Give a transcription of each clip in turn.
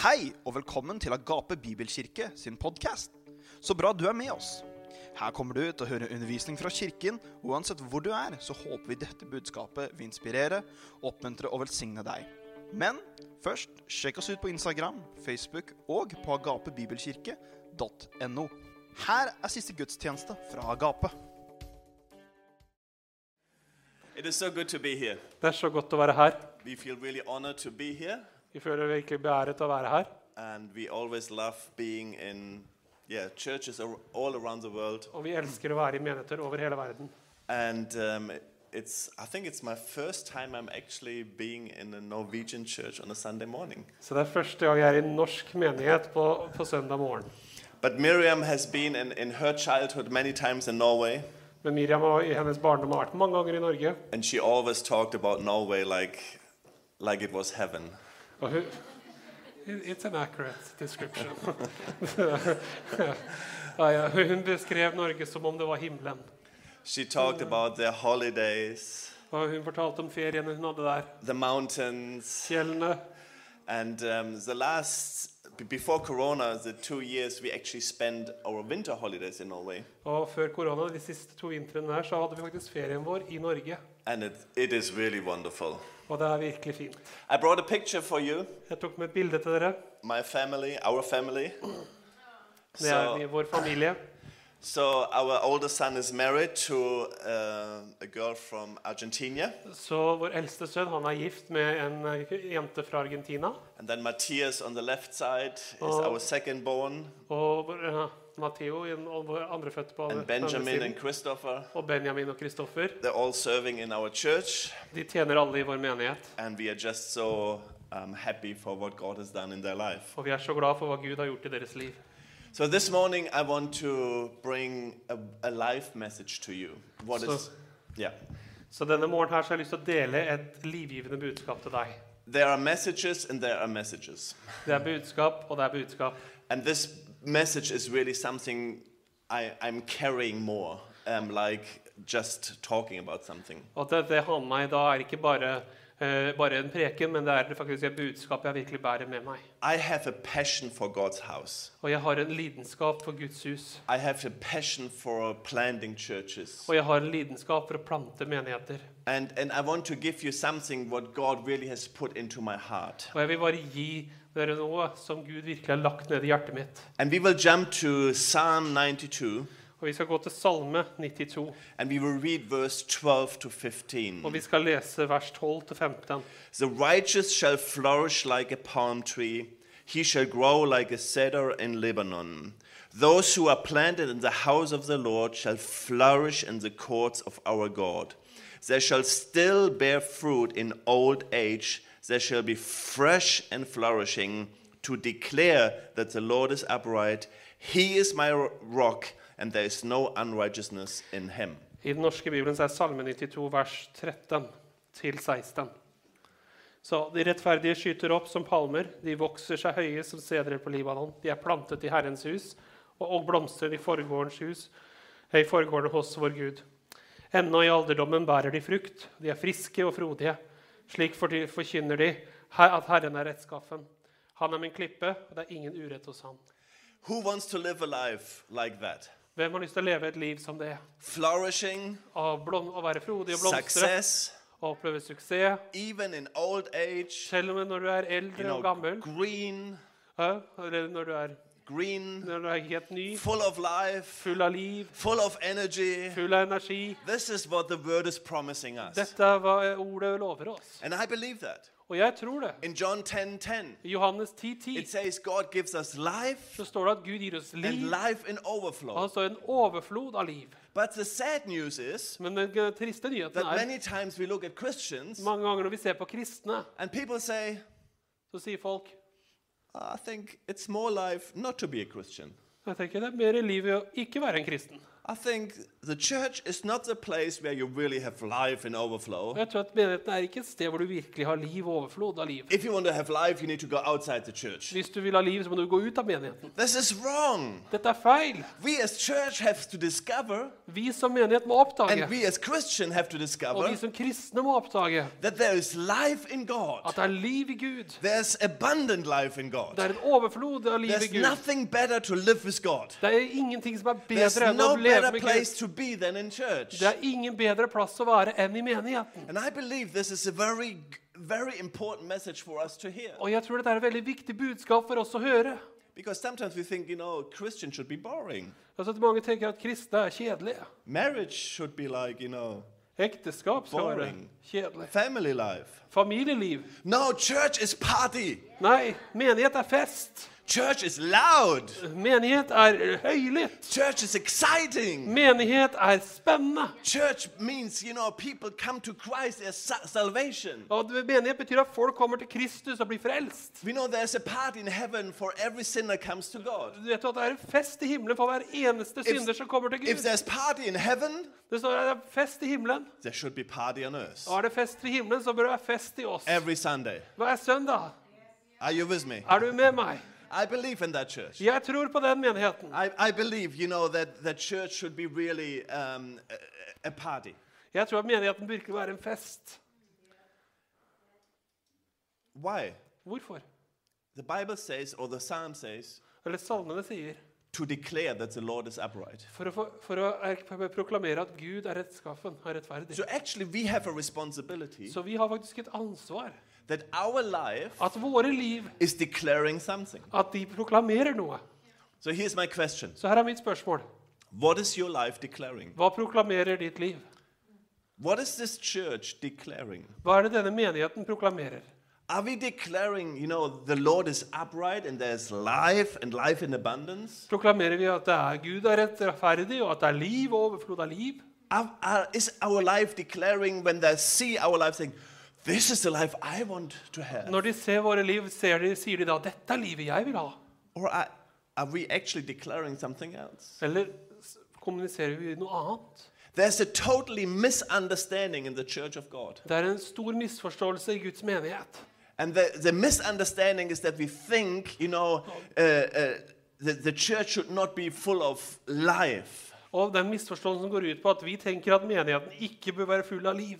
Hei og velkommen til Agape Bibelkirke sin podkast. Så bra du er med oss. Her kommer du til å høre undervisning fra kirken, og uansett hvor du er, så håper vi dette budskapet vil inspirere, oppmuntre og velsigne deg. Men først, sjekk oss ut på Instagram, Facebook og på agapebibelkirke.no. Her er siste gudstjeneste fra Agape. It is so good to be here. Det er så godt å være her. We feel really honored to be here, Vi føler virkelig beæret å være her. and we always love being in yeah, churches all around the world. Og vi elsker å være i menigheter over hele verden. And um, it's, I think it's my first time I'm actually being in a Norwegian church on a Sunday morning. Så det er første gang jeg er i en norsk menighet på, på søndag morgen. But Miriam has been in, in her childhood many times in Norway, Men Miriam har i hennes barndom vært mange ganger i Norge. and she always talked about Norway like, like it was heaven. Hun, It's an accurate description. hun beskrev Norge som om det var himmelen. She talked about their holidays, Og hun fortalte om feriene hun hadde der. the mountains, Fjellene. And um, the last, before Corona, the two years we actually spent our winter holidays in Norway. Og før korona, de siste to vintrene her, så hadde vi faktisk ferien vår i Norge. And it, it is really wonderful. Og det er virkelig fint. I brought a picture for you, Jeg tok med et bilde til dere. my family, our family. Det er So, vår familie. So our older son is married to uh, a girl from Argentina. Så vår eldste sønn han er gift med en eh, jente fra Argentina. And then Matthias on the left side is og, our second born. Og eh, Matteo, og vår andre født på And Benjamin and. Christopher. Og Benjamin og Kristoffer. They're all serving in our church. De tjener alle i vår menighet. And we are just so um, happy for what God has done in their life. Og vi er så glad for hva Gud har gjort i deres liv. So this morning I want to bring a, a life message to you. What So- is yeah. Så denne morgenen her så har jeg lyst til å dele et livgivende budskap til deg. There are messages and there are messages. Det er budskap, og det er budskap. And this message is really something I, I'm carrying more. Um, like just talking about something. Og det, det har med meg da er ikke bare, eh, bare en preken, men det er faktisk et budskap jeg virkelig bærer med meg. I have a passion for God's house. Og jeg har en lidenskap for Guds hus. I have a passion for planting churches. Og jeg har en lidenskap for å plante menigheter. And, and I want to give you something what God really has put into my heart. Og jeg vil bare gi dere noe som Gud virkelig har lagt ned i hjertet mitt. And we will jump to Psalm 92. Og vi skal gå til Salme 92, And we will read verse 12 to 15. og vi skal lese vers 12-15. The righteous shall flourish like a palm tree, he shall grow like a cedar in Lebanon. Those who are planted in the house of the Lord shall flourish in the courts of our God. They shall still bear fruit in old age, they shall be fresh and flourishing to declare that the Lord is upright. He is my rock, and there is no unrighteousness in him. I den norske bibelen så er Salme 92 vers 13-16. Så de rettferdige skyter opp som palmer, de vokser seg høye som sedrer på Libanon. De er plantet i Herrens hus og, og blomstrer i forgårdens hus, i forgården hos vår Gud. Ennå i alderdommen bærer de frukt, de er friske og frodige. Slik forkynner de at Herren er rettskaffen. Han er min klippe, og det er ingen urett hos ham. Who wants to live a life like that? Hvem har lyst til å leve et liv som det? Flourishing, Å, å være frodig og blomstre, success, å oppleve suksess. even in old age, Selv om når du er eldre og gammel, green, ja, eller når du er, green, når du er helt ny, full of life, full av liv, full of energy. full av energi This is what the word is promising us. Dette er hva ordet lover oss. And I believe that. Og jeg tror det. In John 10:10, I Johannes 10,10 it says God gives us life så står det at Gud gir oss and liv. life in Og overflow. han står en overflod av liv. But the sad news is Men den triste nyheten that er many times we look at Christians mange ganger når vi ser på kristne, and people say, så sier folk I think it's more life not to be a Christian. jeg tenker det er mer liv i å ikke være en kristen. I think the church is not the place where you really have life in overflow. Jeg tror at Menigheten er ikke et sted hvor du virkelig har liv og overflod av liv. If you want to have life, you need to go outside the church. Hvis du vil ha liv, så må du gå ut av menigheten. This is wrong. Dette er feil. We as church have to discover, Vi som menighet må oppdage, and we as Christian have to og discover, vi som kristne må oppdage, that there is life in God. at det er liv i Gud. There's abundant life in Det God. er en overflod av liv i There's Gud. nothing better to live with God. Det er ingenting som er bedre enn å no leve better med place Gud. To be than in church. Det er ingen bedre plass å være enn i menigheten. And I believe this is a very, very important message for us to hear. Og jeg tror dette er et veldig viktig budskap for oss å høre. Because sometimes we think, you know, Christians should be boring. Altså Mange tenker at kristne er kjedelige. Marriage should be like, you know, Ekteskap skal være Boring. kjedelig. family life. Familieliv. No, church is party. Nei, menighet er fest. Church is loud. Menighet er høylytt. Church is exciting. Menighet er spennende. Church means, you know, people come to Christ as salvation. Og det- menighet betyr at folk kommer til Kristus og blir frelst. We know there's a party in heaven for every sinner comes to God. Du vet jo at det er en fest i himmelen for hver eneste synder som kommer til If Gud. there's party in heaven, Det står at det er fest i himmelen. there should be party on earth. Og er det fest i himmelen, så bør det være fest i oss. Every Sunday. Hva er søndag? Are you with me? Er du med meg? I believe in that church. Jeg tror på den menigheten. I, I believe, you know, that, the church should be really um, a, a party. Jeg tror at menigheten virkelig være en fest. Why? Hvorfor? The Bible says, or the Psalm says, Eller salmene sier to declare that the Lord is upright. for å, for å er- for å proklamere at Gud er rettskaffen, er rettferdig. So actually, we have a responsibility Så vi har faktisk et ansvar. That our life At våre liv, is declaring something. at de proklamerer noe. So here's my question Så her er mitt spørsmål. What is your life declaring? Hva proklamerer ditt liv? What is this church declaring? Hva er det denne menigheten proklamerer? Are we declaring, you know, the Lord is upright and there's life and life in abundance? Proklamerer vi at det er Gud er rettferdig, og at det er liv og overflod av liv? Are, are, is our life declaring when they see our life saying, This is the life I want to have? Når de ser våre liv, ser de, sier de da 'Dette er livet jeg vil ha'? Or are, are we actually declaring something else? Eller kommuniserer vi noe annet? There's a totally misunderstanding in the church of God. Det er en stor misforståelse i Guds menighet. And the, the misunderstanding is that we think, you know, uh, uh, the, the church should not be full of life. Og den misforståelsen går ut på at vi tenker at menigheten ikke bør være full av liv.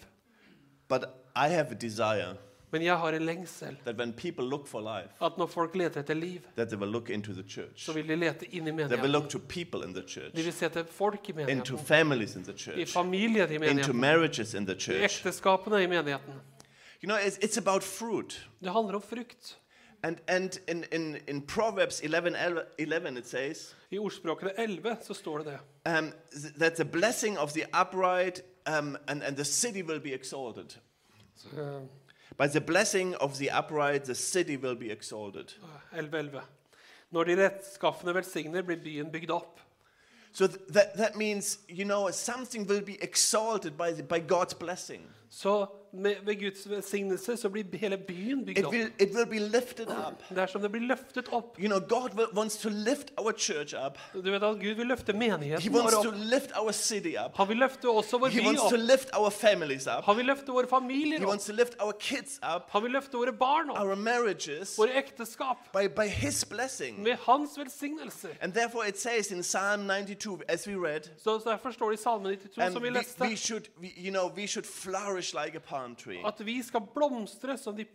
But I have a desire Men jeg har en lengsel that when people look for life, at når folk leter etter liv, that they will look into the church. så vil de lete inn i They will menigheten. look to people in the church, De vil se etter folk i into menigheten, families in the i church, familier i into menigheten, marriages in the i church. ekteskapene i menigheten. You know, it's, it's about fruit. Det handler om frukt. And, and in, in, in Proverbs 11, 11 it says I ordspråkene 11 så står det det. um, th- that the blessing of the upright um, and, and the city will be exalted. Eh, By the blessing of the upright, the city will be exalted. 11.11. Når de rettskaffende velsigner, blir byen bygd opp. So th- that, that means, you know, something will be exalted by, the, by God's blessing. Så med, ved Guds velsignelse så blir hele byen bygd It opp. will, it will be lifted up. Det det blir løftet opp. You know, God will, wants to lift our church up. Du vet at Gud vil løfte He menigheten wants vår to opp. lift our city up. Han vil løfte også vår He by wants to opp. lift our families up. Han vil løfte våre familier He opp. wants to lift our kids up, Han vil løfte våre barn opp. our marriages, Våre ekteskap. by, by His blessing. Med hans velsignelse. And therefore it says in Psalm 92, as we read, Så derfor står det i Salme 92, som vi we, leste, we should, we, you know, we should flourish like a palm at vi skal blomstre som de,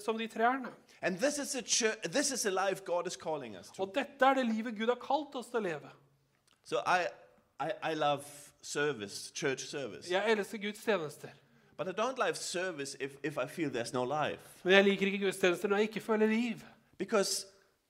som de trærne. And this is a church, this is a life God is calling us to. Og dette er det livet Gud har kalt oss til å leve. So I, I, I love service, church service. Jeg elsker Guds tjenester. But I don't like service if, if I feel there's no life. Men jeg liker ikke gudstjenester når jeg ikke føler liv. Because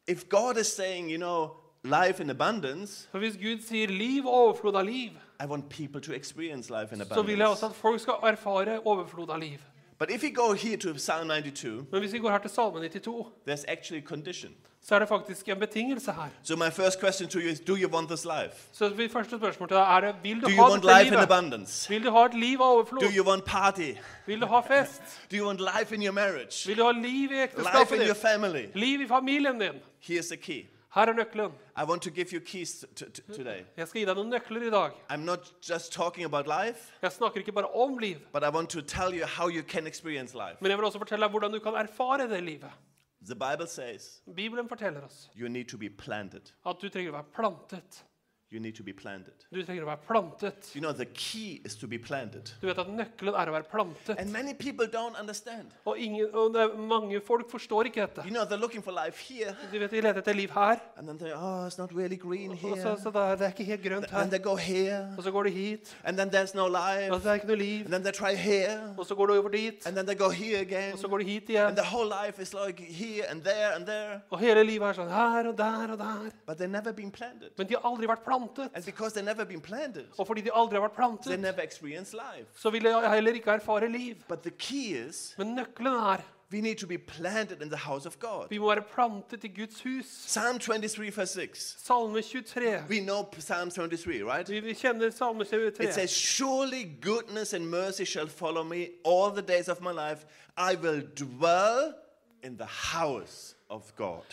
if God is saying, you know, life in abundance, For hvis Gud sier liv og overflod av liv, I want people to experience life in så vil jeg også abundance. at folk skal erfare overflod av liv. But if we go here to Psalm 92, Men hvis vi går her til Salme 92, there's actually a condition. så er det faktisk en betingelse her. So my first question to you is, do you want this life? Så mitt første spørsmål til deg er det, vil du Do you ha want dette life in livet? abundance? Vil du ha et liv av overflod? Do you want party? Vil du ha fest? Do you want life in your marriage? Vil du ha liv i Life ekteskapet in your ditt? family? Liv i familien din? Here's the key. Her er nøkkelen. I want to give you keys today. Jeg skal gi deg noen nøkler i dag. I'm not just talking about life, Jeg snakker ikke bare om liv, but I want to tell you how you can experience life. men jeg vil også fortelle deg hvordan du kan erfare det livet. The Bible says Bibelen forteller oss you need to be planted. at du trenger å være plantet. You need to be planted. Du trenger å være plantet. You know, the key is to be planted. Du vet at nøkkelen er å være plantet. And many people don't understand. Og, ingen, og det mange folk forstår ikke dette. You know, they're looking for life here, De vet de leter etter liv her, and then they oh, it's not really green og så, så det, det er ikke helt grønt And her. they go here, Og så går de hit, and then there's no og så er det ikke noe liv. And then they try here, Og så går de over dit, and then they go here again. og så går de hit And igjen. the whole life is like here and there and there, Og hele livet er sånn her og der og der. but they've never been planted. Men de har aldri vært plantet. And because they've never been planted, Og fordi de aldri har vært they plantet, never experience life. så vil de heller ikke erfare liv. But the key is Men nøkkelen er we need to be planted in the house of God. vi må være plantet i Guds hus. Psalm 23, verse 6. Salme 23. We know Psalm 23, right? Vi, vi kjenner Salme It 23. says, Surely goodness and mercy shall follow me all the days of my life. I will dwell in the house of God.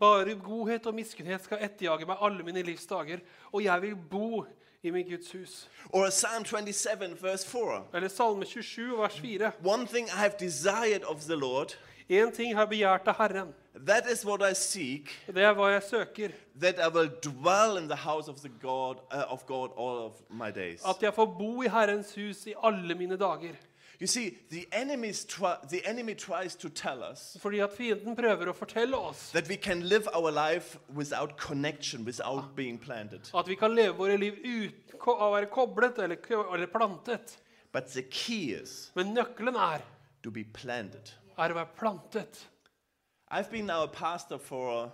Bare godhet og miskunnhet skal etterjage meg alle mine livs dager, og jeg vil bo i min Guds hus. Or Psalm 27, verse 4. Eller Salme 27, vers 4. One thing I have desired of the Lord, En ting har begjært av Herren. that is what I seek, Det er hva jeg søker. that I will dwell in the house of the God uh, of God all of my days. At jeg får bo i Herrens hus i alle mine dager. You see, the the enemy tries to tell us Fordi at fienden prøver å fortelle oss that we can live our life without connection, without being planted. at vi kan leve våre liv uten å være koblet eller, eller plantet. But the key is Men nøkkelen er, to be planted. er å være plantet. I've been now a pastor for uh,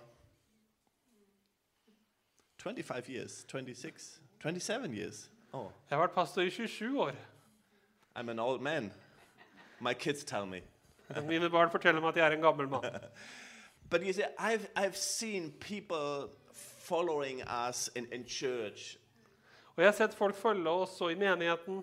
25 years, 26, 27 years. Oh, Jeg har vært pastor i 27 år. I'm an old man. My kids tell me. Mine barn forteller meg at jeg er en gammel mann. But you see, I've, I've seen people following us in, in church, Og jeg har sett folk følge oss i menigheten.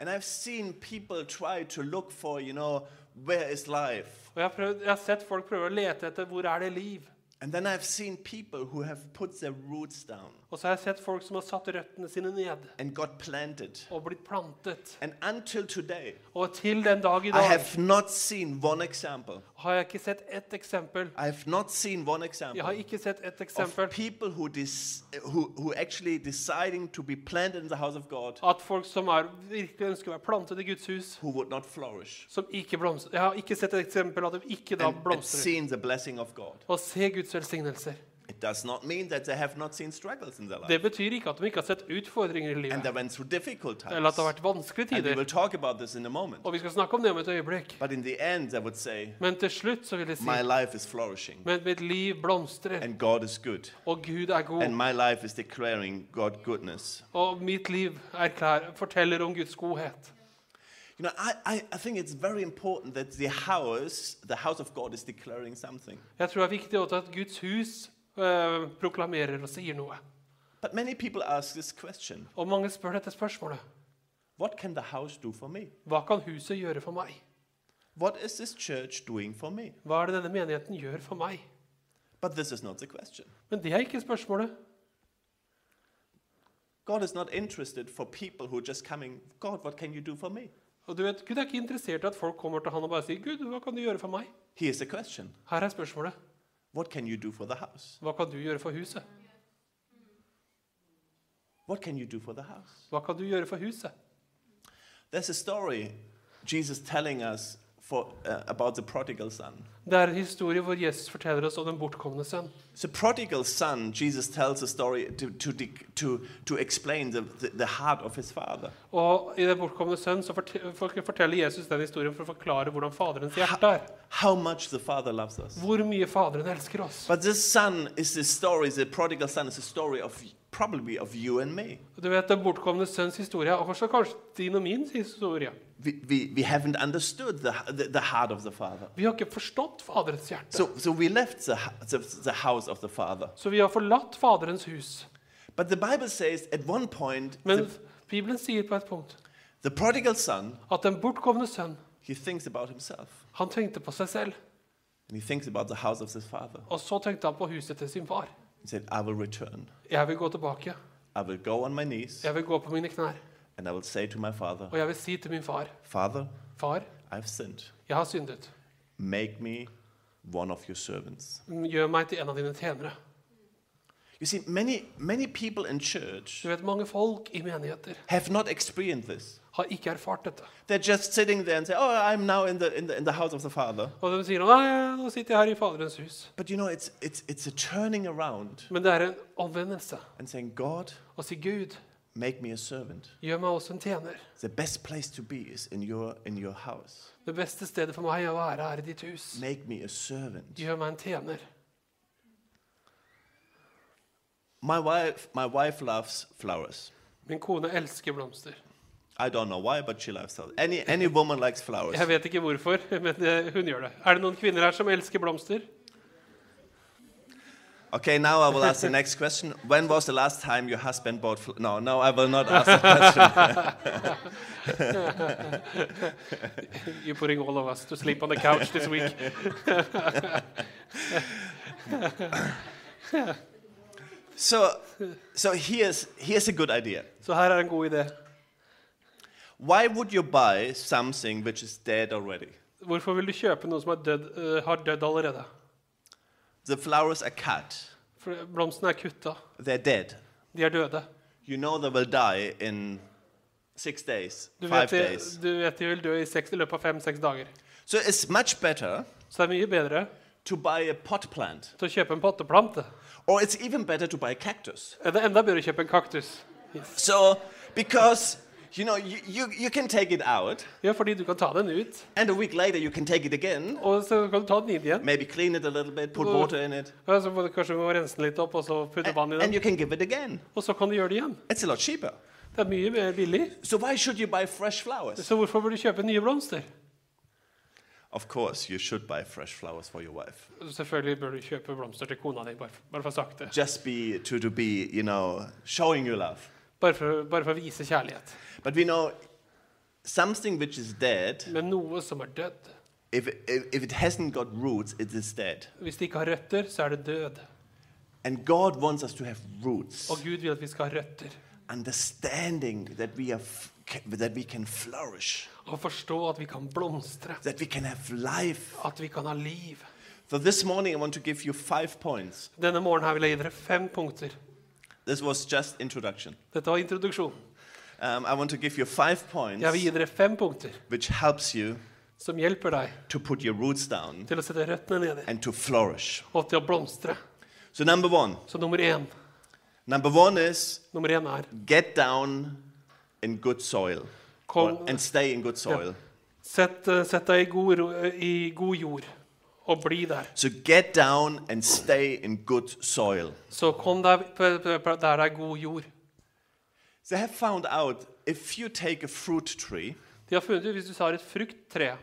and I've seen people try to look for, you know, where is life? Og jeg har, prøvd, jeg har sett folk prøve å lete etter hvor er det liv. And then I've seen people who have put their roots down Og så har jeg sett folk som har satt røttene sine ned and got planted. og blitt plantet. And until today, Og til den dag i I dag have not seen one example. Har jeg ikke sett ett eksempel. I have not seen one Jeg har ikke sett ett eksempel who, dis, who, who actually deciding to be planted in the house of God at folk som er, virkelig ønsker å være plantet i Guds hus, who would not flourish som ikke blomstrer. Jeg har ikke sett et eksempel at de ikke da blomstrer. seen the blessing of God. Og ser Guds velsignelser. It does not mean that they have not seen struggles in their life Det betyr ikke at de ikke har sett utfordringer i livet, eller at det har vært vanskelige And we will tider. talk about this in a moment. Og vi skal snakke om det om et øyeblikk. But in the end, say, Men til slutt så vil jeg si my life is flourishing men mitt liv blomstrer, and God is good. og Gud er god. my life is declaring God goodness. Og mitt liv erklær, forteller om Guds godhet. You know, I, I, I think it's very important that the house, the house of God, is declaring something. Jeg tror det er viktig at Guds hus eh, proklamerer og sier noe. But many people ask this question Og mange spør dette spørsmålet. What can the house do for me? Hva kan huset gjøre for meg? What is this church doing for me? Hva er det denne menigheten gjør for meg? But this is not the question. Men det er ikke spørsmålet. God is not interested for people who are just coming, God, what can you do for me? Og du vet, Gud er ikke interessert i at folk kommer til han og bare sier 'Gud, hva kan du gjøre for meg?' Here's the question Her er spørsmålet. What can you do for the house? Hva kan du gjøre for huset? What can you do for the house? Hva kan du gjøre for huset? There's a story Jesus telling us for, uh, about the prodigal son. Det er en historie hvor Jesus forteller oss om den bortkomne sønn. So prodigal son, Jesus tells a story to, to, to, to explain the, the, the heart of his father. Og I den bortkomne sønn så forteller Jesus den historien for å forklare hvordan Faderens hjerte er. How much the father loves us. Hvor mye Faderen elsker oss. But this son is the story, the prodigal son is the story of probably of you and me. Du vet, Den bortkomne sønns historie er også kanskje din og min historie. We, we, we haven't understood the, the, the heart of the father. Vi har ikke forstått Faderens hjerte. So, so we left the, the, the house of the father. Så vi har forlatt Faderens hus. But the Bible says at one point, Men the, Bibelen sier på et punkt the prodigal son, at den bortkomne sønn he thinks about himself. han tenkte på seg selv. And he thinks about the house of his father. Og så tenkte han på huset til sin far. He said, I will return. Jeg vil gå tilbake. I will go on my knees Jeg vil gå på mine knær. and I will say to my father, Og jeg vil si til min far, Father, far, I've sinned. jeg har syndet. Make me one of your servants. Gjør meg til en av dine tjenere. You see, many, many people in church Du vet, mange folk i menigheter have not experienced this. har ikke erfart dette. They're just sitting there and say, Oh, I'm now in the, in the, in the house of the Father. Og de sier nei, nå sitter jeg her i Faderens hus. But you know, it's, it's, it's a turning around Men det er en omvendelse and saying, God, si Gud, make me a servant. gjør meg også en tjener. The best place to be is in your, in your house. Det beste stedet for meg å være er i ditt hus. Make me a servant. Gjør meg en tjener. My wife, my wife loves flowers. Min kone elsker blomster. I don't know why, but she loves flowers. Any, any woman likes flowers. Jeg vet ikke hvorfor, men det, hun gjør det. Er det noen kvinner her som elsker blomster? Okay, now I will ask the next question. When was the last time your husband bought fl- No, no, I will not ask the question. You're putting all of us to sleep on the couch this week. so, so here's, here's a good idea. Så her er en god idé. Why would you buy something which is dead already? Hvorfor vil du kjøpe noe som er død, eh, har dødd allerede? The flowers are cut, For blomstene er kutta. they're dead. De er døde. You know they will die in six days, Du five vet, de, days. du vet de vil dø i, seks, i løpet av fem-seks dager. So it's much better Så det er mye bedre to buy a pot plant, til å kjøpe en potteplante. Or it's even better to buy a cactus. Det er enda bedre å kjøpe en kaktus. So, because you know, you, you, you can take it out, Ja, fordi du kan ta den ut, and a week later you can take it again, og så kan du ta den inn igjen. maybe clean it a little bit, put water in it, Ja, så må du kanskje må rense den litt opp, og så putte and, vann i and you den. can give it again. Og så kan du gjøre det igjen. It's a lot cheaper. Det er mye mer billig. So why should you buy fresh flowers? Så hvorfor bør du kjøpe nye blomster? Of course, you should buy fresh flowers for your wife. Selvfølgelig bør du kjøpe blomster til kona di, bare, bare for å ha sagt det. Just be to, to be, you know, showing you love. Bare for, bare for å vise kjærlighet. But we know something which is dead, Men noe som er dødd, if, if, if it hasn't got roots, it is dead. hvis det ikke har røtter, så er det død. And God wants us to have roots, Og Gud vil at vi skal ha røtter. understanding that we, are that we can flourish, Og forstå at vi kan blomstre. that we can have life. At vi kan ha liv. So this morning I want to give you five points. Denne morgenen her vil jeg gi dere fem punkter. This was just introduction. Dette var introduksjon. Um, I want to give you five points Jeg vil gi dere fem punkter which helps you som hjelper deg to put your roots down til å sette røttene nedi and to flourish. og til å blomstre. So number one, Så nummer én, number one is nummer én er get down in good soil kom, or- and stay in good soil. sett, eh, sett deg i god, i god jord og bli der. So get down and stay in good soil. Så kom deg der det er god jord. They have found out if you take a fruit tree De har funnet ut hvis du tar et frukttre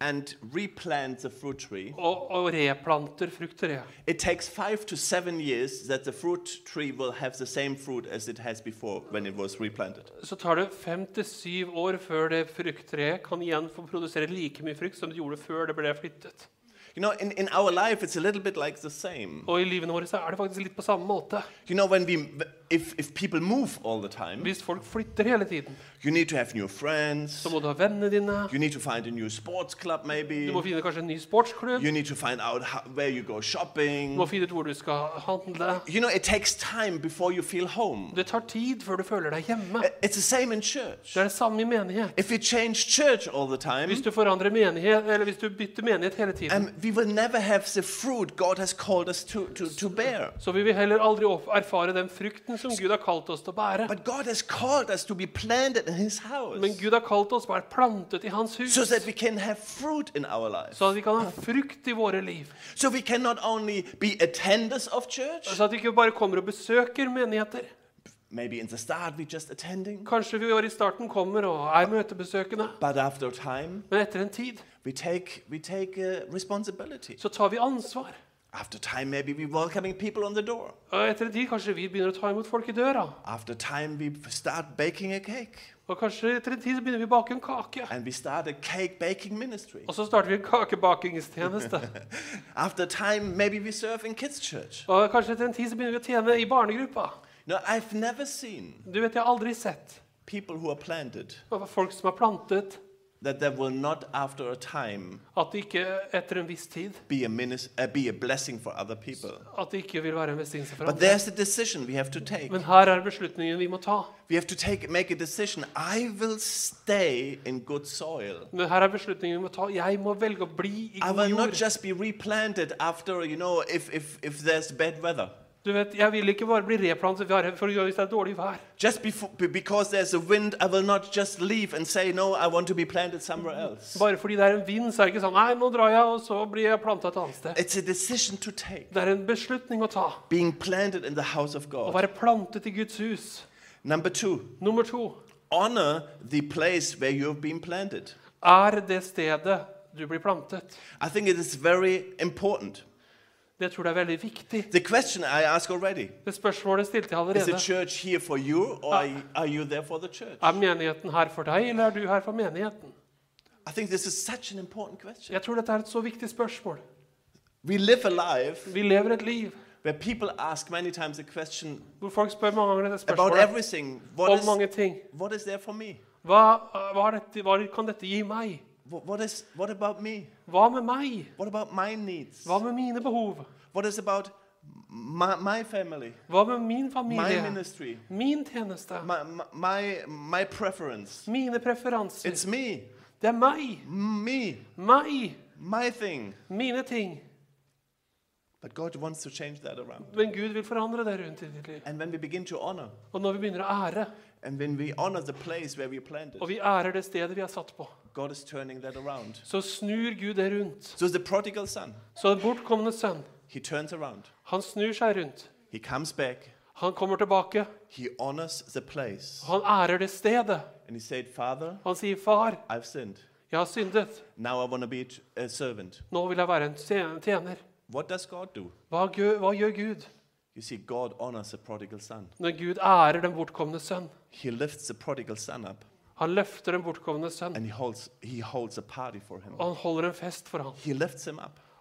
and replant the fruit tree, og, og replanter frukttreet, it takes five to seven years that the fruit tree will have the same fruit as it has before when it was replanted. så tar det fem til syv år før det frukttreet kan igjen få produsere like mye frukt som det gjorde før det ble flyttet. You know, in, in our life, it's a little bit like the same. Og i livet vårt er det faktisk litt på samme måte. You know, when we, if, if people move all the time, Hvis folk flytter hele tiden, you need to have new friends, så må du ha vennene dine. you need to find a new sports club Du maybe, må finne kanskje en ny sportsklubb. you need to find out how, where you go Du shopping. må finne ut hvor du skal handle. You know, it takes time before you feel home. Det tar tid før du føler deg hjemme. It's the same in church. Det er det samme i menighet. If we change church all the time, Hvis du forandrer menighet, eller hvis du bytter menighet hele tiden, um, we will never have the fruit God has called us to, to, to bear. så vil vi heller aldri opp- erfare den frukten som Gud har kalt oss til å bære. But God has called us to be planted in His house Men Gud har kalt oss til å være plantet i Hans hus, so that we can have fruit in our life. så at vi kan ha frukt i våre liv. So we can not only be attenders of church, Så at vi ikke bare kommer og besøker menigheter. maybe in the start we're just attending, Kanskje vi i starten kommer og er møtebesøkende, but after time men etter en tid we take we take uh, responsibility. så tar vi ansvar. After time, maybe we're welcoming people on the door. Og etter en tid kanskje vi begynner å ta imot folk i døra. After time, we start baking a cake. Og kanskje etter en tid så begynner vi å bake en kake. And we start a cake baking ministry. Og så starter vi en kakebakingstjeneste. After time, maybe we serve in kids' church. Og kanskje etter en tid så begynner vi å tjene i barnegruppa. No, I've never seen Du vet, jeg har aldri sett people who are planted folk som er plantet, that there will not, after a time, at det ikke etter en viss tid be a, minis- uh, be a blessing for other people. at det ikke vil være en velsignelse for But andre. there's a decision we have to take. Men her er beslutningen vi må ta. We have to take, make a decision. I will stay in good soil. Men her er beslutningen vi må ta. Jeg må velge å bli i I god will not jord. just be replanted after, you know, if, if, if there's bad weather. Du vet, Jeg vil ikke bare bli replantet for hvis det er dårlig vær. Just before, because there's a wind, I will not just leave and say, no, I want to be planted somewhere else. Bare fordi det er en vind, så er det ikke sånn Nei, nå drar jeg, og så blir jeg planta et annet sted. It's a decision to take. Det er en beslutning å ta. Being planted in the house of Å være plantet i Guds hus. Number two, Nummer to honor the place where you have been planted. er det stedet du blir plantet. I think it is very important. Det tror jeg er veldig viktig. The question I ask already Det spørsmålet stilte jeg is the allerede. church here for you, or are are you there for the church? Er menigheten her for deg, eller er du her for menigheten? I think this is such an important question. Jeg tror dette er et så viktig spørsmål. We live a life Vi lever et liv where people ask many times the question hvor folk spør mange ganger dette about spørsmålet everything. What om is, mange ting. what is there for me? Hva, hva, dette, hva kan dette gi meg? What, is, what about me? Hva med meg? What about my needs? Hva med mine behov? What is about my, my family, Hva med min my familie? ministry, Min tjeneste? my, my, my preference? Mine preferanser? It's me, Det er meg. me, Meg. my thing. Mine ting. But God wants to change that around. Men Gud vil forandre det rundt i ditt liv. And when we begin to honor, Og når vi begynner å ære, and when we honor the place where we planted, og vi ærer det stedet vi er satt på, God is turning that around. så snur Gud det rundt. So the prodigal son, Så den bortkomne sønn, he turns around. han snur seg rundt. He comes back. Han kommer tilbake, He honors the place. han ærer det stedet. And he said, Father, Han sier, 'Far, I've sinned. jeg har syndet. Now I want to be a t- a servant. Nå vil jeg være en tje- tjener.' What does God do? Hva gjør, hva gjør Gud? You see, God honors the prodigal son. Når Gud ærer den bortkomne sønn. He lifts the prodigal son up Han løfter den bortkomne sønn, he holds, he holds og han holder en fest for ham. He.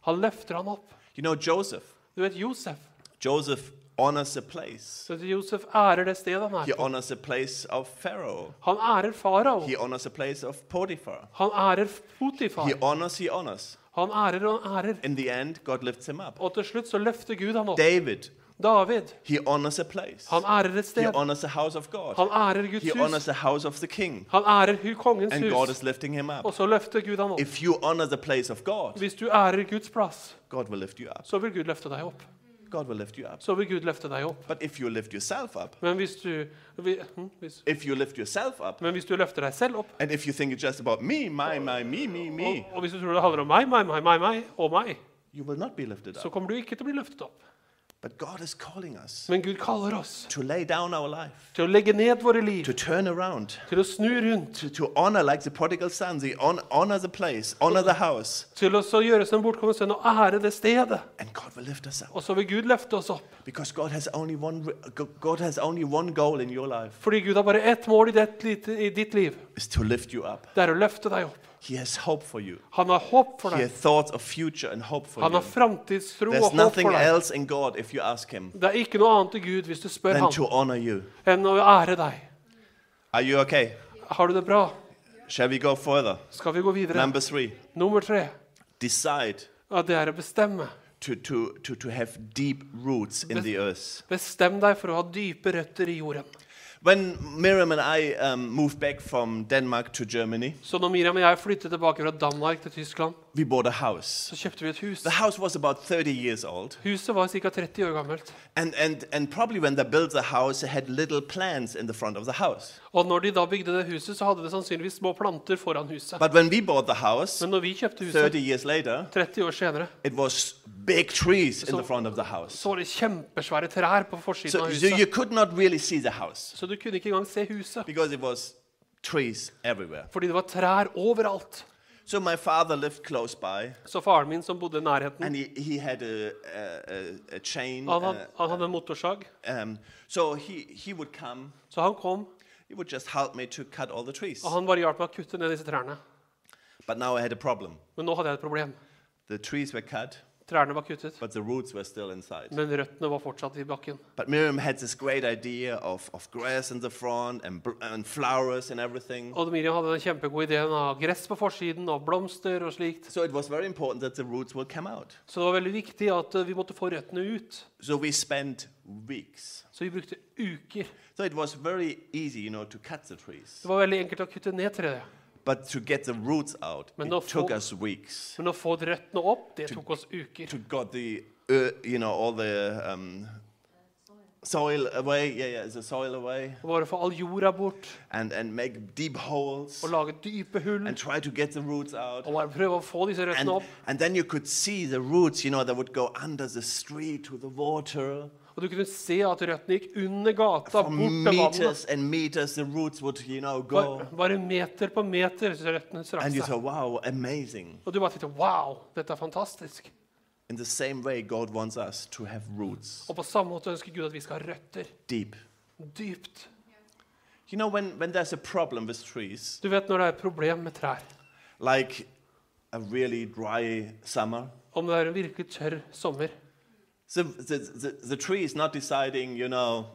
Han løfter ham opp. You know, Joseph. Du vet Josef. Joseph honors a place. Så Josef ærer det stedet han er på. honors a place of Pharaoh. Han ærer farao. He honors a place of Potiphar. Han ærer Potifar. He honors, he honors. Han ærer og han ærer. In the end, God lifts him up. Og til slutt så løfter Gud ham opp. David, David. he honors a place. Han ærer et He sted. honors a house of God. Han ærer Guds He honors hus. house of the king. Han ærer kongens And God hus. is lifting him Og up. så løfter Gud han opp. If you honor the place of God, Hvis du ærer Guds plass, God will lift you up. så vil Gud løfte deg opp. God will lift you up. Så vil Gud løfte deg opp. But if you lift yourself up, Men hvis du, vi- hm, hvis, if you lift yourself up, men hvis du løfter deg selv opp, and if you think it's just about me, my, my, me, me, og, me, og hvis du tror det handler om meg, meg, meg, meg, meg og meg, you will not be lifted så up. kommer du ikke til å bli løftet opp. Men Gud kaller oss to lay down our life, til å legge ned våre liv, to turn around, til å snu rundt, to, to honor like the prodigal son, the honor the place, honor the house, til å gjøre som bortkommen sønn og ære det stedet. and God will lift us up. Og så vil Gud løfte oss opp. Because God has only one, God has only one goal in your life, Fordi Gud har bare ett mål i, det, i ditt liv. is to lift you up. Det er å løfte deg opp. He has hope for you. Han har håp for He has deg. thoughts of future and hope for Han har you. framtidstro There's og håp nothing for deg. else in God if you ask Him Det er ikke noe annet i Gud hvis du spør than ham, to honor you. enn å ære deg. Are you okay? Har du det bra? Shall we go further? Skal vi gå videre? Number three, Nummer tre. decide Ja, det er å bestemme. to, to, to, to have deep roots in the earth. Bestem deg for å ha dype røtter i jorden. When Miriam and I um, moved back from Denmark to Germany, Så når Miriam og jeg flyttet tilbake fra Danmark til Tyskland, we bought a house. så kjøpte vi et hus. The house was about 30 years old. Huset var ca. 30 år gammelt. And, and, and probably when they built the house, they had little plants in the front of the house. Og når de da bygde det huset, så hadde det sannsynligvis små planter foran huset. But when we bought the house, Men når vi kjøpte 30 huset years later, 30 år senere, it was big trees in So- the front of the house. så var det kjempesvære trær på forsiden So, av so you huset. could not really see the house Så du kunne ikke engang se huset, because it was trees everywhere. fordi det var trær overalt. So my father lived close by, Så faren min, som bodde i nærheten, and he, he had a, a, a, chain. han hadde, uh, han hadde en motorsag. um, so he, he would come, Så han kom, he would just help me to cut all the trees. og han bare hjalp meg å kutte ned disse trærne. But now I had a problem. Men nå hadde jeg et problem. The trees were cut, Trærne var kuttet, but the roots were still inside. men røttene var fortsatt i bakken. But Miriam had this great idea of, of grass in the front and, and flowers and everything. Og Miriam hadde den kjempegode ideen av gress på forsiden, og blomster og slikt. So it was very important that the roots would come out. Så det var veldig viktig at eh, vi måtte få røttene ut. So we spent weeks. Så vi brukte uker. So it was very easy, you know, to cut the trees. Det var veldig enkelt å kutte ned treet. But to get the roots out, Men it took får- us weeks. Men å få røttene opp, det tok oss uker. To got the, uh, you know, all the um, soil away. Yeah, yeah, the soil away. Bare få all jorda bort, And, and make deep holes og lage dype hull, and try to get the roots out. og bare prøve å få disse And, opp. and then you could see the roots, you know, that would go under the street to the water. Og du kunne se at røttene gikk under gata, For bort til vannet. and meters, the roots would, you know, go. Bare, bare meter på meter så røttene strakk And you seg. thought, wow, amazing. Og du bare tenkte wow, dette er fantastisk. In the same way, God wants us to have roots Og på samme måte ønsker Gud at vi skal ha røtter deep. dypt. You know, when, when there's a problem with trees, Du vet når det er et problem med trær, like a really dry summer, om det er en virkelig tørr sommer, the, the, the, the tree is not deciding, you know,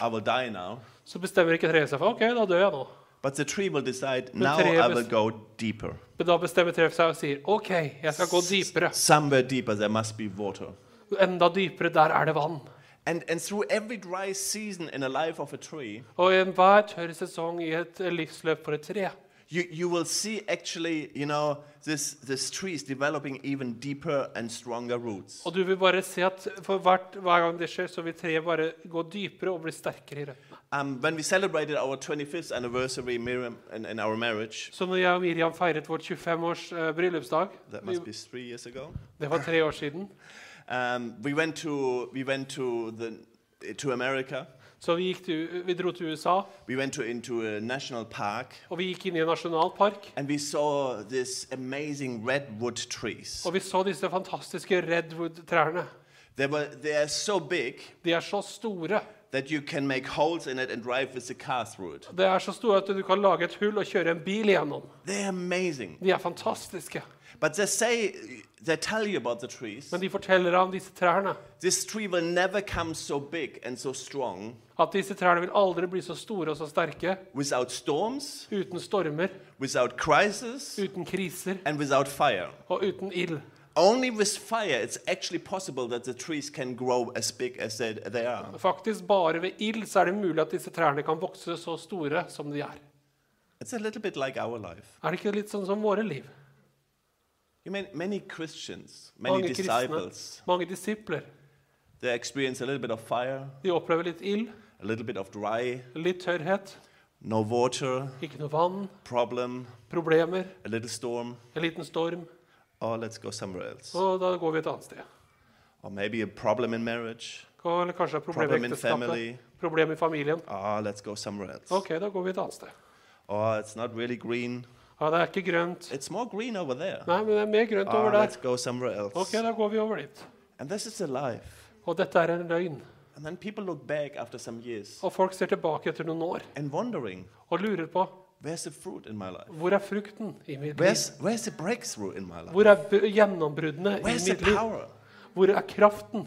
I will die now, så bestemmer ikke treet seg for ok, da dør jeg nå. but the tree will decide, now I will go deeper. Men da bestemmer treet seg og sier ok, jeg skal gå dypere. Somewhere deeper, there must be water. Enda dypere, der er det vann. And, and through every dry season in the life of a tree, Og i enhver tørr sesong i et livsløp for et tre, you, you will see actually, you know, this, this tree is developing even deeper and stronger roots. og du vil bare se at for hvert, hver gang det skjer, så vil treet bare gå dypere og bli sterkere i røttene. Um, when we celebrated our 25th anniversary, Miriam, in, in our marriage, Så når jeg og Miriam feiret vår 25-års uh, bryllupsdag, that must be three years ago, det var tre år siden, um, we went to we went to the to America. Så vi, til, vi dro til USA, We went to into a national park, og vi gikk inn i en nasjonalpark, and we saw this amazing redwood trees. og vi så disse fantastiske redwood-trærne. They were they are so big De er så store. that you can make holes in it and drive with the car through it. Det er så store at du kan lage et hull og kjøre en bil gjennom. They're amazing. De er fantastiske. But they say they tell you about the trees. Men de forteller om disse trærne. This tree will never come so big and so strong At disse trærne vil aldri bli så store og så sterke without storms, uten stormer, without crisis, uten kriser and without fire. og uten ild. Only with fire it's actually possible that the trees can grow as big as they, they are. Faktisk bare ved ild så er det mulig at disse trærne kan vokse så store som de er. It's a little bit like our life. Er det ikke litt sånn som våre liv? You mean many Christians, many Mange kristne, disciples, mange disipler, they experience a little bit of fire, de opplever litt ild, a little bit of dry, litt tørrhet, no water, ikke noe vann, problem, problemer, a little storm. en liten storm, Oh, let's go somewhere else. og da går vi et annet sted. Or maybe a problem in marriage, Eller kanskje et problem problem i in ekteskapet, family. problem i familien. Ah, let's go somewhere else. Ok, da går vi et annet sted. Oh, it's not really green. Ja, det er ikke grønt. It's more green over there. Nei, men det er mer grønt over Ah, der. go somewhere else. Ok, da går vi over dit. And this is a life. Og dette er en løgn. And then people look back after some years Og folk ser tilbake etter noen år and wondering, og lurer på where's the fruit in my life? hvor er frukten i mitt liv? Where's, where's the breakthrough in my life? Hvor er b- gjennombruddene i Where's the mitt liv? power? Hvor er kraften?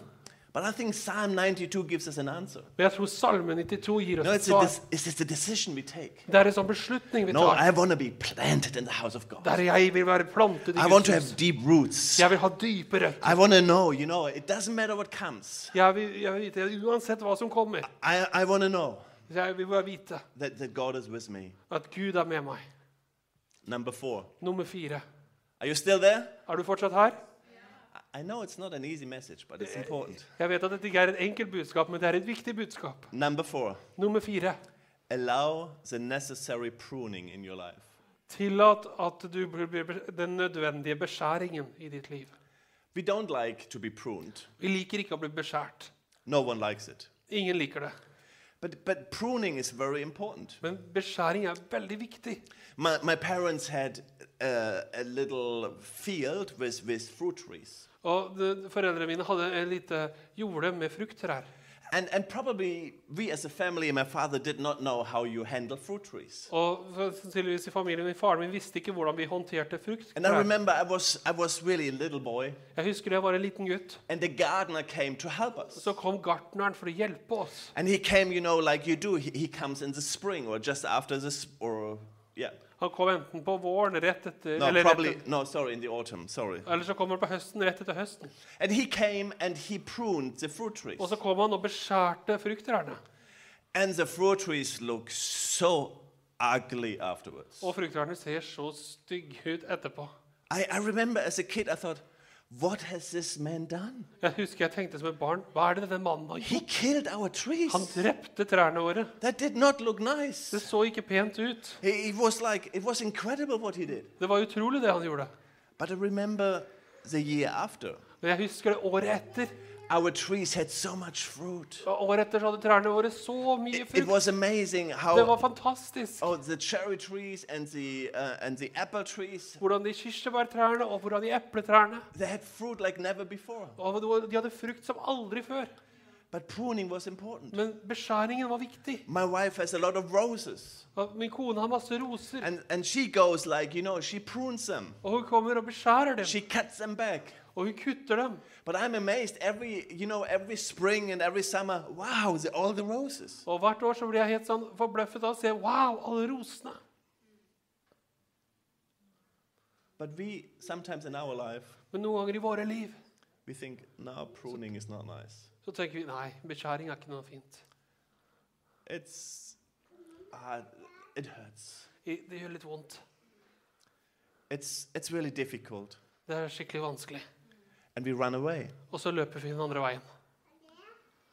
But I think Psalm 92 gives us an answer. Men jeg tror Salme 92 gir oss No, et it's, a svar. it's just a decision we take. Det er en sånn beslutning vi No, tar. I want to be planted in the house of God. Der jeg vil være plantet i I want Guds to have deep roots. Jeg vil ha dype røtter. I want to know, you know, it doesn't matter what comes. Jeg vil, jeg vil vite, Uansett hva som kommer, I, I want to know jeg vil bare vite that, that God is with me. at Gud er med meg. Number four. Nummer fire. Are you still there? Er du fortsatt her? I- know it's not an easy message, but it's important. Jeg vet at dette ikke er et enkelt budskap, men det er et viktig budskap. Number four. Nummer fire. Allow the necessary pruning in your life. Tillat at du blir den nødvendige beskjæringen i ditt liv. We don't like to be pruned. Vi liker ikke å bli beskjært. No one likes it. Ingen liker det. But, but pruning is very important. Men beskjæring er veldig viktig. My, my parents had uh, a little field with, with fruit trees. Og Foreldrene mine hadde en lite jorde med frukttrær. And, and probably we as a family, my father did not know how you handle fruit trees. Og for- sannsynligvis i familien min, Faren min visste ikke hvordan vi håndterte And I remember I was, I was really a little boy, Jeg husker jeg var en liten gutt. and the gardener came to help us. Så kom gartneren for å hjelpe oss. And he came, you know, like you do. He, he comes in the spring or just after the, or, yeah. Han kom enten på våren, rett etter No, eller, probably, rett, no, sorry, in the autumn, sorry. eller så kom han på høsten, rett etter høsten. And he came and he pruned the fruit trees. Og så kom han og beskjærte frukttrærne. And the fruit trees look so ugly afterwards. Og frukttrærne ser så stygge ut etterpå. I, I remember as a kid, I thought, what has this man done? Jeg husker jeg tenkte som et barn Hva er det denne mannen har He gjort? killed our trees. Han drepte trærne våre. That did not look nice. Det så ikke pent ut. It was like, it was incredible what he did. Det var utrolig, det han gjorde. But I remember the year after. Men jeg husker det året etter. Our trees had so much fruit. Året etter så hadde trærne våre så mye It, it frukt. was amazing Det var fantastisk. oh, the cherry trees and the, uh, and the apple trees, Hvordan de kirsebærtrærne og hvordan de epletrærne they had fruit like never before. og De hadde frukt som aldri før. But pruning was important. Men beskjæringen var viktig. My wife has a lot of roses. Min kone har masse roser, And, and she goes like, you know, she prunes them. og hun kommer og beskjærer dem. She cuts them back. Og hun kutter dem. But I'm amazed every, you know, every spring and every summer, wow, the, all the roses. Og hvert år så blir jeg helt sånn forbløffet av å se Wow, alle rosene. But we, sometimes in our life, Men noen ganger i våre liv we think, now pruning is not nice. så tenker vi nei, beskjæring er ikke noe fint. It's, uh, it hurts. I- Det gjør litt vondt. It's, it's really difficult. Det er skikkelig vanskelig. And we run away. Og så løper vi den andre veien.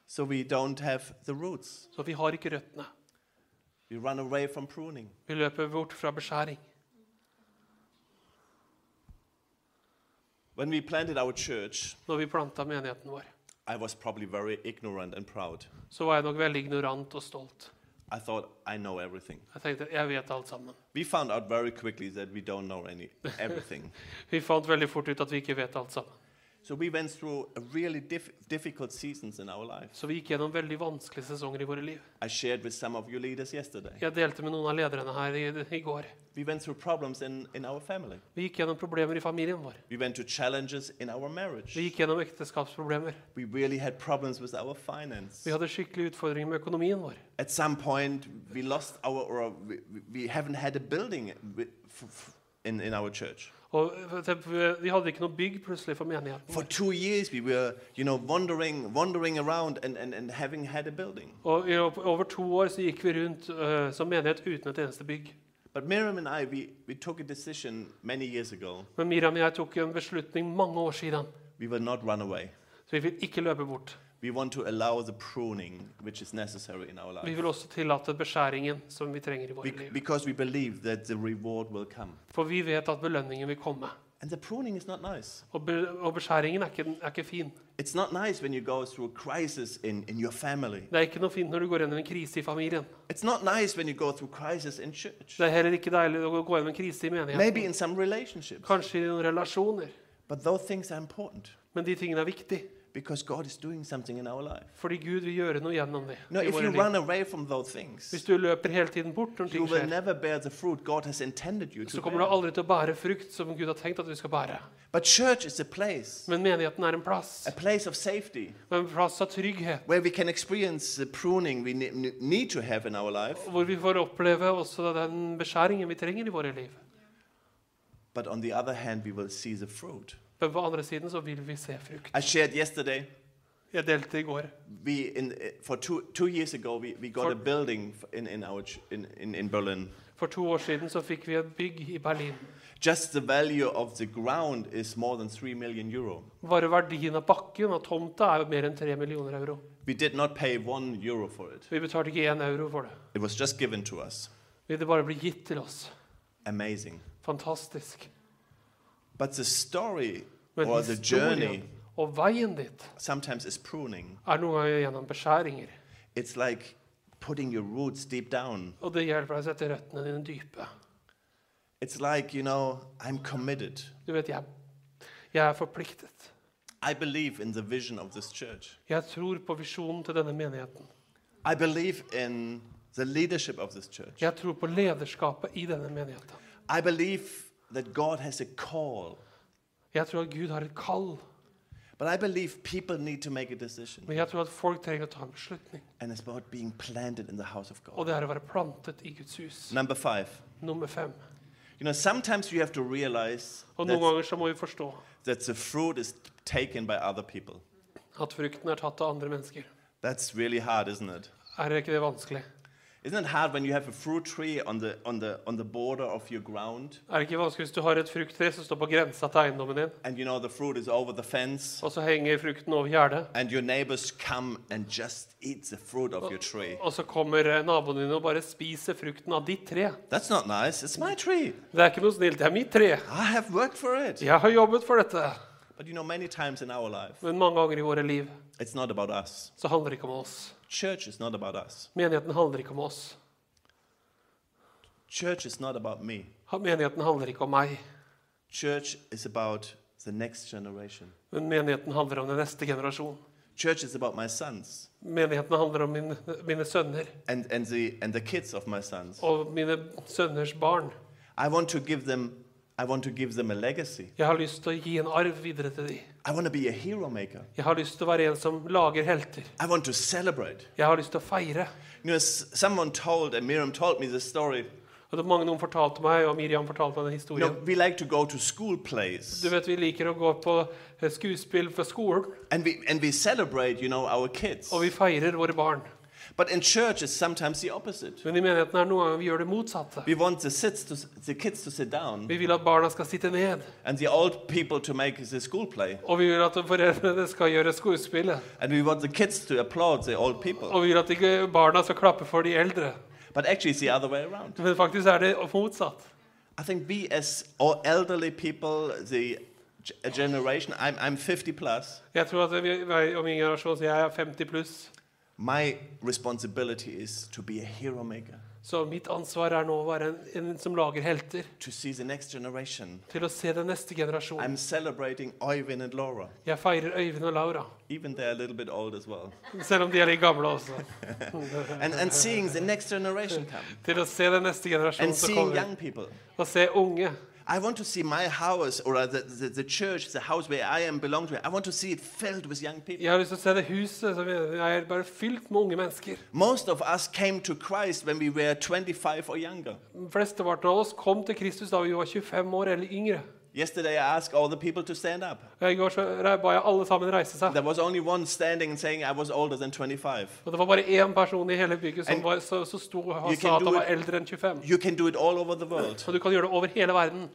So we don't have the roots. Så vi har ikke røttene. We run away from pruning. Vi løper bort fra beskjæring. When we planted our church, Når vi planta menigheten vår, I was probably very ignorant and proud. så var jeg nok veldig ignorant og stolt. I thought I know everything. Jeg tenkte jeg vet alt sammen. We found out very quickly that we don't know any everything. Vi fant veldig fort ut at vi ikke vet alt sammen. So we went through a really diff- difficult seasons in our life. Så vi gikk gjennom veldig vanskelige sesonger i våre liv. I shared with some of your leaders yesterday. Jeg delte med noen av lederne her i, i går. We went through problems in, in our family. Vi gikk gjennom problemer i familien vår. We went through challenges in our marriage. Vi gikk gjennom ekteskapsproblemer. We really had problems with our finance. Vi hadde skikkelig utfordringer med økonomien vår. At some point, we lost our, or we, we haven't had a building in, in our church. Og Vi hadde ikke noe bygg plutselig for menigheten. For to years, we were, you know, wandering, wandering around and, and, and having had a building. Og i over to år så gikk vi rundt uh, som menighet uten et eneste bygg. But Miriam and I, we, we took a decision many years ago. Men Miriam og jeg tok en beslutning mange år siden. We will not run away. Så vi vil ikke løpe bort. We want to allow the pruning which is necessary in our Vi vil også tillate beskjæringen som vi trenger i våre liv. because we believe that the reward will come. For vi vet at belønningen vil komme. And the pruning is not nice. Og, be, og beskjæringen er ikke, er ikke fin. It's not nice when you go through a crisis in, in your family. Det er ikke noe fint når du går gjennom en krise i familien. It's not nice when you go through crisis in church. Det er heller ikke deilig å gå gjennom en krise i Maybe menigheten. in some relationships. Kanskje i noen relasjoner. But those things are important Men de tingene er viktige. Because God is doing something in our life. Fordi Gud vil gjøre noe gjennom det. No, if you liv. run away from those things, Hvis du løper hele tiden bort når you ting will skjer, never bear the fruit God has intended you to så kommer du aldri til å bære frukt som Gud har tenkt at du skal bære. But church is a place, Men menigheten er en plass. a place of safety, En plass av trygghet. where we can experience the pruning we need to have in our life. Hvor vi får oppleve også den beskjæringen vi trenger i våre liv. But on the other hand, we will see the fruit. Men på andre siden så vil vi se frukt. I shared yesterday, Jeg delte i går. we in, for two, two years ago, we, we got For- a building in, in, our in, in, in Berlin. For to år siden så fikk vi et bygg i Berlin. Just the value of the ground is more than 3 million euro. Bare verdien av bakken og tomta er jo mer enn 3 millioner euro. We did not pay 1 euro for it. Vi betalte ikke 1 euro for det. It was just given to us. Det bare ble gitt til oss. Amazing. Fantastisk. But the story Men or the journey og veien dit sometimes is pruning. er noen ganger gjennom beskjæringer. It's like putting your roots deep down. Og det hjelper deg å sette røttene dine dype. It's like, you know, I'm committed. Du vet, jeg, jeg er forpliktet. I believe in the vision of this church. Jeg tror på visjonen til denne menigheten. I believe in the leadership of this church. Jeg tror på lederskapet i denne menigheten. I believe that God has a call. Jeg tror at Gud har et kall, But I believe people need to make a decision. men jeg tror at folk trenger å ta en beslutning. And it's about being planted in the house of Og God. det er å være plantet i Guds hus. Number five. Nummer fem. You know, sometimes you have to realize Og noen that, ganger så må vi forstå that the fruit is taken by other people. at frukten er tatt av andre mennesker. That's really hard, isn't it? Er ikke det vanskelig? Isn't it hard when you have a fruit tree on the, on the, on the border of your ground Er det ikke vanskelig hvis du har et frukttre som står på grensa til eiendommen din, and you know the fruit is over the fence og så henger frukten over gjerdet, and your neighbors come and just eat the fruit of your tree? og så kommer eh, naboen din og bare spiser frukten av ditt tre? That's not nice. It's my tree. Det er ikke noe snilt. Det er mitt tre. I have worked for it. Jeg har jobbet for dette. But you know, many times in our life, Men mange ganger i våre liv it's not about us. så handler det ikke om oss. Church is not about us. Menigheten handler ikke om oss. Church is not about me. Menigheten handler ikke om meg. Church is about the next generation. Men menigheten handler om den neste generasjon. Church is about my sons Menigheten handler om mine, mine sønner and, and, the, and the kids of my sons. og mine sønners barn. I want to give them I want to give them a legacy. Jeg har lyst til å gi en arv videre til dem. I want to be a hero maker. Jeg har lyst til å være en som lager helter. I want to celebrate. Jeg har lyst til å feire. You know, someone told, and Miriam told me this story. Og det mange noen fortalte meg, og Miriam fortalte meg You historien. know, we like to go to school plays, Du vet, Vi liker å gå på eh, skuespill for skolen, and we and we celebrate, you know, our kids. og vi feirer våre barn. But in church, it's sometimes the opposite. Men i menigheten er det noen ganger vi gjør det motsatte. We want the sits to, the kids to sit down, Vi vil at barna skal sitte ned, and the old people to make the school play, og vi vil at foreldrene skal gjøre skuespillet. and we want the kids to applaud the old people. Og vi vil at ikke barna skal klappe for de eldre. But actually, it's the other way around. Men faktisk er det motsatt. I think we, as elderly people, the generation, I'm, I'm 50 plus. Jeg tror at vi, om min generasjon, så jeg er 50 pluss, My responsibility is to be a hero maker, så mitt ansvar er nå å være en, en som lager helter. to see the next generation. Til å se den neste generasjonen. I'm celebrating Oyvind and Laura, Jeg feirer Øyvind og Laura, even they're a little bit old as well, selv om de er litt gamle også. and, and seeing the next generation come, Til å se den neste generasjonen and som seeing kommer. young people. Og se unge. I want to see my house or the, the, the church, the house where I am belong to. I want to see it filled with young people. Jeg har lyst til å se det huset som er bare fylt med unge mennesker. Most of us came to Christ when we were 25 or younger. Flesteparten av oss kom til Kristus da vi var 25 år eller yngre. Yesterday, I asked all the people to stand up. I går så ba jeg alle sammen reise seg. There was only one standing and saying I was older than 25. Og det var bare én person i hele bygget som And var, så, så sto og you sa at han var eldre enn 25. You can do it all over the world. Og du kan gjøre det over hele verden.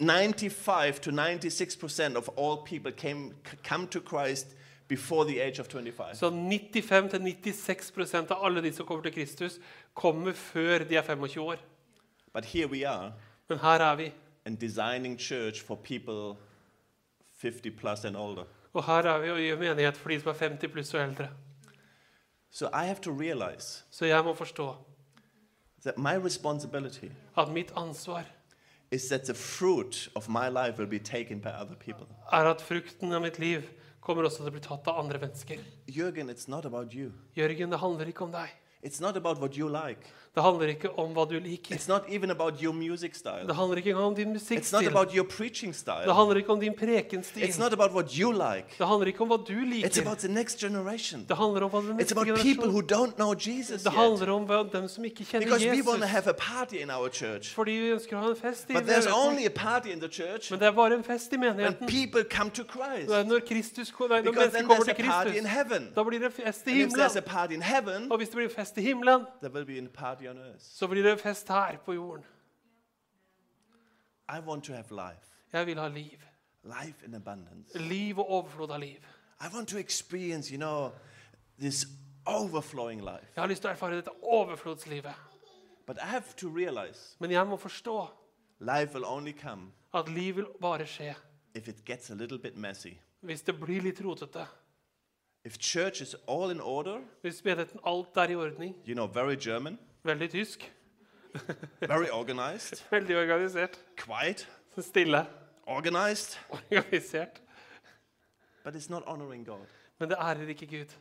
95 to 96 percent of all people came come to Christ before the age of 25. Så 95-96% av alle de som kommer til Kristus, kommer før de er 25 år. But here we are Men her er vi. And designing church for people 50 plus and older. Og her er vi og gjør menighet for de som er 50 pluss og eldre. So I have to realize Så jeg må forstå that my responsibility at mitt ansvar is that the fruit of my life will be taken by other people. er at frukten av mitt liv kommer også til å bli tatt av andre mennesker. Jørgen, it's not about you. Jørgen, det handler ikke om deg. It's not about what you like. Det handler ikke om hva du liker. It's not even about your music Det style. handler ikke om din It's not musikkstil. about your preaching Det style. handler ikke om din prekenstil. It's not about what you like. Det handler ikke om hva du It's liker. about the next generation. Det handler om hva den It's neste about people who don't know Jesus Det yet. handler om hva- dem som ikke kjenner Because we want to Jesus. have a party in our church. Fordi vi ønsker å ha en fest i But there's menigheten. only a party in the church Men det er bare en fest i when menigheten. people come to Christ. Det er Når, Kristus, nei, når Because mennesker then kommer there's til a party in Kristus, heaven. da blir det fest i And if there's a himmelen. party in heaven, Og hvis det blir fest i himmelen, there will be a party. Så blir det fest her på jorden. Jeg vil ha liv. Liv og overflod av liv. You know. Jeg har lyst til å erfare dette overflodslivet. Realize Men jeg må forstå at liv vil bare skje hvis det blir litt rotete. if church is all in order, Hvis menigheten alt er i ordning, you know, very German, veldig tysk, very organized, veldig organisert, quiet, stille, organized, organisert, but it's not honoring God. men det ærer ikke Gud.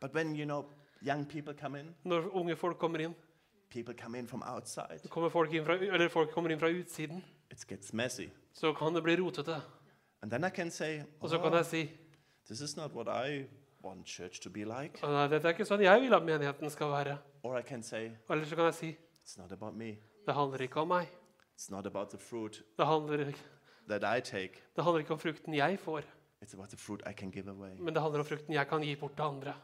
But when, you know, young people come in, Når unge folk kommer inn, people come in from outside, kommer folk inn fra, eller folk kommer inn fra utsiden, it gets messy. så kan det bli rotete. And then I can say, Og så kan "Oh, jeg si this is not what I want church to be like. Nei, dette er ikke sånn jeg vil at menigheten skal være. Or I can say, Eller så kan jeg si it's not about me. det handler ikke om meg. It's not about the fruit Det handler, that I take. det handler ikke om frukten jeg får, It's about the fruit I can give away. men det handler om frukten jeg kan gi bort til andre.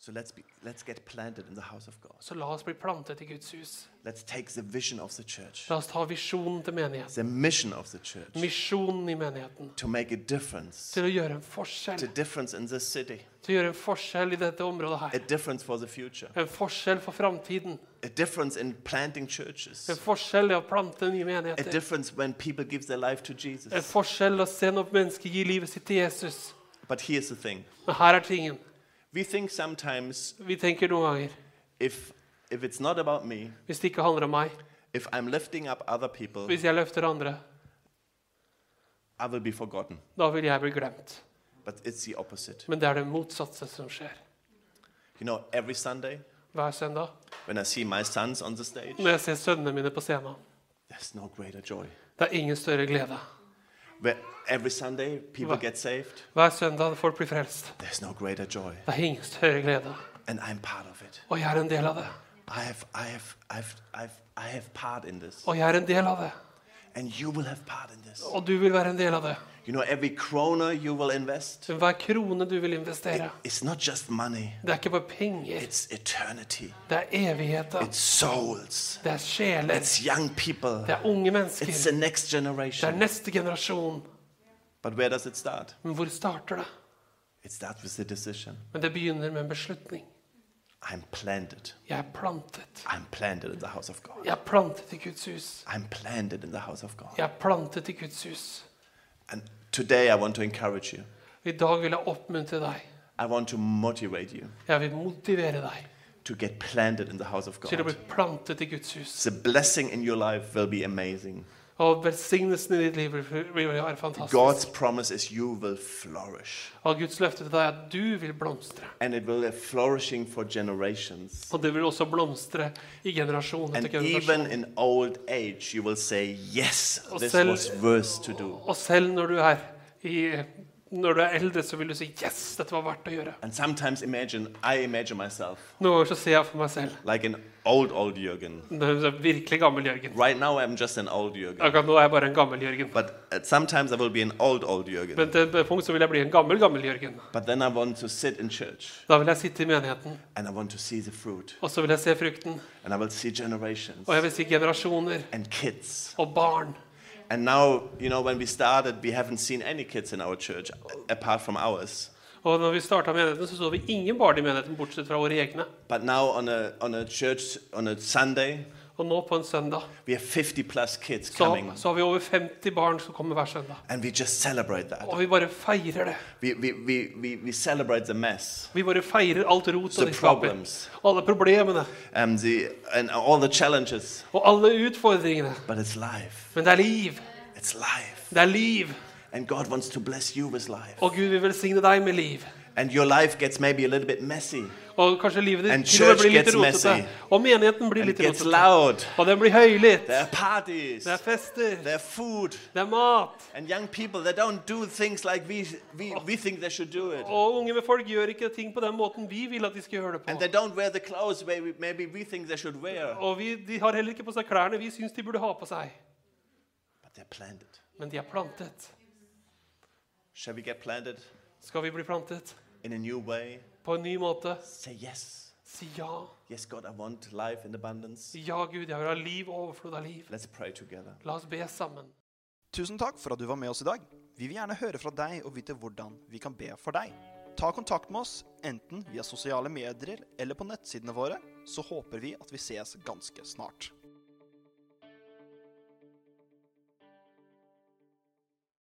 So let's be, let's get planted in the house of God. Så la oss bli plantet i Guds hus. Let's take the vision of the church, La oss ta visjonen til menigheten. the mission of the church, Misjonen i menigheten. to make a difference, Til å gjøre en to forskjell. difference in this city, Til å gjøre en forskjell i dette området a her. difference for the future, En forskjell for framtiden. a difference in planting churches, En forskjell i å plante nye a menigheter. difference when people give their life to En Jesus. forskjell å se når mennesker gir livet sitt til Jesus. But here's the thing: Men her er tingen. We think sometimes Vi tenker noen ganger if if it's not about me, hvis det ikke handler om meg, if I'm lifting up other people, hvis jeg løfter andre, I will be forgotten. da vil jeg bli glemt. But it's the opposite. Men det er det motsatte som skjer. You know, every Sunday Hver søndag when I see my sons on the stage, når jeg ser sønnene mine på scenen, there's no greater joy. det er ingen større glede. Where every Sunday people Hva? get saved, Hver søndag folk blir frelst. there's no greater joy. Det er ingen større glede. And I'm part of it. Og jeg er en del av det. I have, I have, I've, I've, I have part in this. Og jeg er en del av det. Og du vil være en del av det. You know, every kroner you will invest, Hver krone du vil investere, it, not just money, det er ikke bare penger. it's Det er souls, Det er sjeler. it's young people, Det er unge it's mennesker. the next Det er neste generasjon. But where does it start? Men hvor starter det? It with the. Men det begynner med en beslutning. I'm planted. Jeg er plantet. I'm planted in the house of God. Jeg er plantet i Guds hus. I'm planted in the house of God. Jeg er plantet i Guds hus. And today I want to encourage you. I dag vil jeg oppmuntre deg. I want to motivate you Jeg vil motivere deg to get planted in the house of God. til å bli plantet i Guds hus. The blessing in your life will be amazing. Og velsignelsen i ditt liv vil være fantastisk. God's promise is you will flourish. Og Guds løfte til deg er at du vil blomstre. And it will be flourishing for generations. Og det vil også blomstre i generasjon And etter even generasjon. in old age, you will say, Yes, Og this selv- was worth to do. Og selv når du er i når du er eldre, så vil du si 'yes, dette var verdt å gjøre'. And sometimes imagine, I imagine myself Noen så ser jeg for meg selv like an old, old Jürgen. virkelig gammel Jørgen. Right now, I'm just an old Jürgen. Akkurat nå er jeg bare en gammel Jørgen. But sometimes I will be an old, old Jürgen. Men til et punkt så vil jeg bli en gammel, gammel Jørgen. But then I want to sit in church Da vil jeg sitte i menigheten, and I want to see the fruit. og så vil jeg se frukten. And I will see generations Og jeg vil se generasjoner and kids. og barn. And now, you know, when we started, we haven't seen any kids in our church apart from ours. Og når vi starta menigheten, så så vi ingen barn i menigheten, bortsett fra våre egne. But now on a, on a church, on a Sunday, Og nå på en søndag we have 50 plus kids så, coming. så har vi over 50 barn som kommer hver søndag. And we just celebrate that. Og vi bare feirer det. We, we, we, we, we celebrate the mess, Vi bare feirer alt rotet de skaper. Alle problemene And the, and all the challenges. og alle utfordringene. But it's life. Men det er liv. It's life. Det er liv. And God wants to bless you with life. Og Gud vil velsigne deg med liv. And your life gets maybe a little bit messy. Og kanskje livet And ditt til og med church blir litt gets rotete. messy. Og menigheten blir And it litt gets rotete. loud. Og den blir høylytt. There are parties. Det er fester. There are food. Det er mat. And young people, they don't do things like we, we, we think they should do it. Og unge folk gjør ikke ting på den måten vi vil at de skal gjøre det And på. they don't wear the clothes maybe we think they should wear. Og vi, de har heller ikke på seg klærne vi syns de burde ha på seg. But they're planted. Men de er plantet. Shall we get planted Skal vi bli plantet in a new way? på en ny måte? Say yes. Si ja. Yes, God, I want life in abundance. Ja, Gud, jeg vil ha liv og overflod av liv. Let's pray together. La oss be sammen. Tusen takk for at du var med oss i dag. Vi vil gjerne høre fra deg og vite hvordan vi kan be for deg. Ta kontakt med oss enten via sosiale medier eller på nettsidene våre, så håper vi at vi ses ganske snart.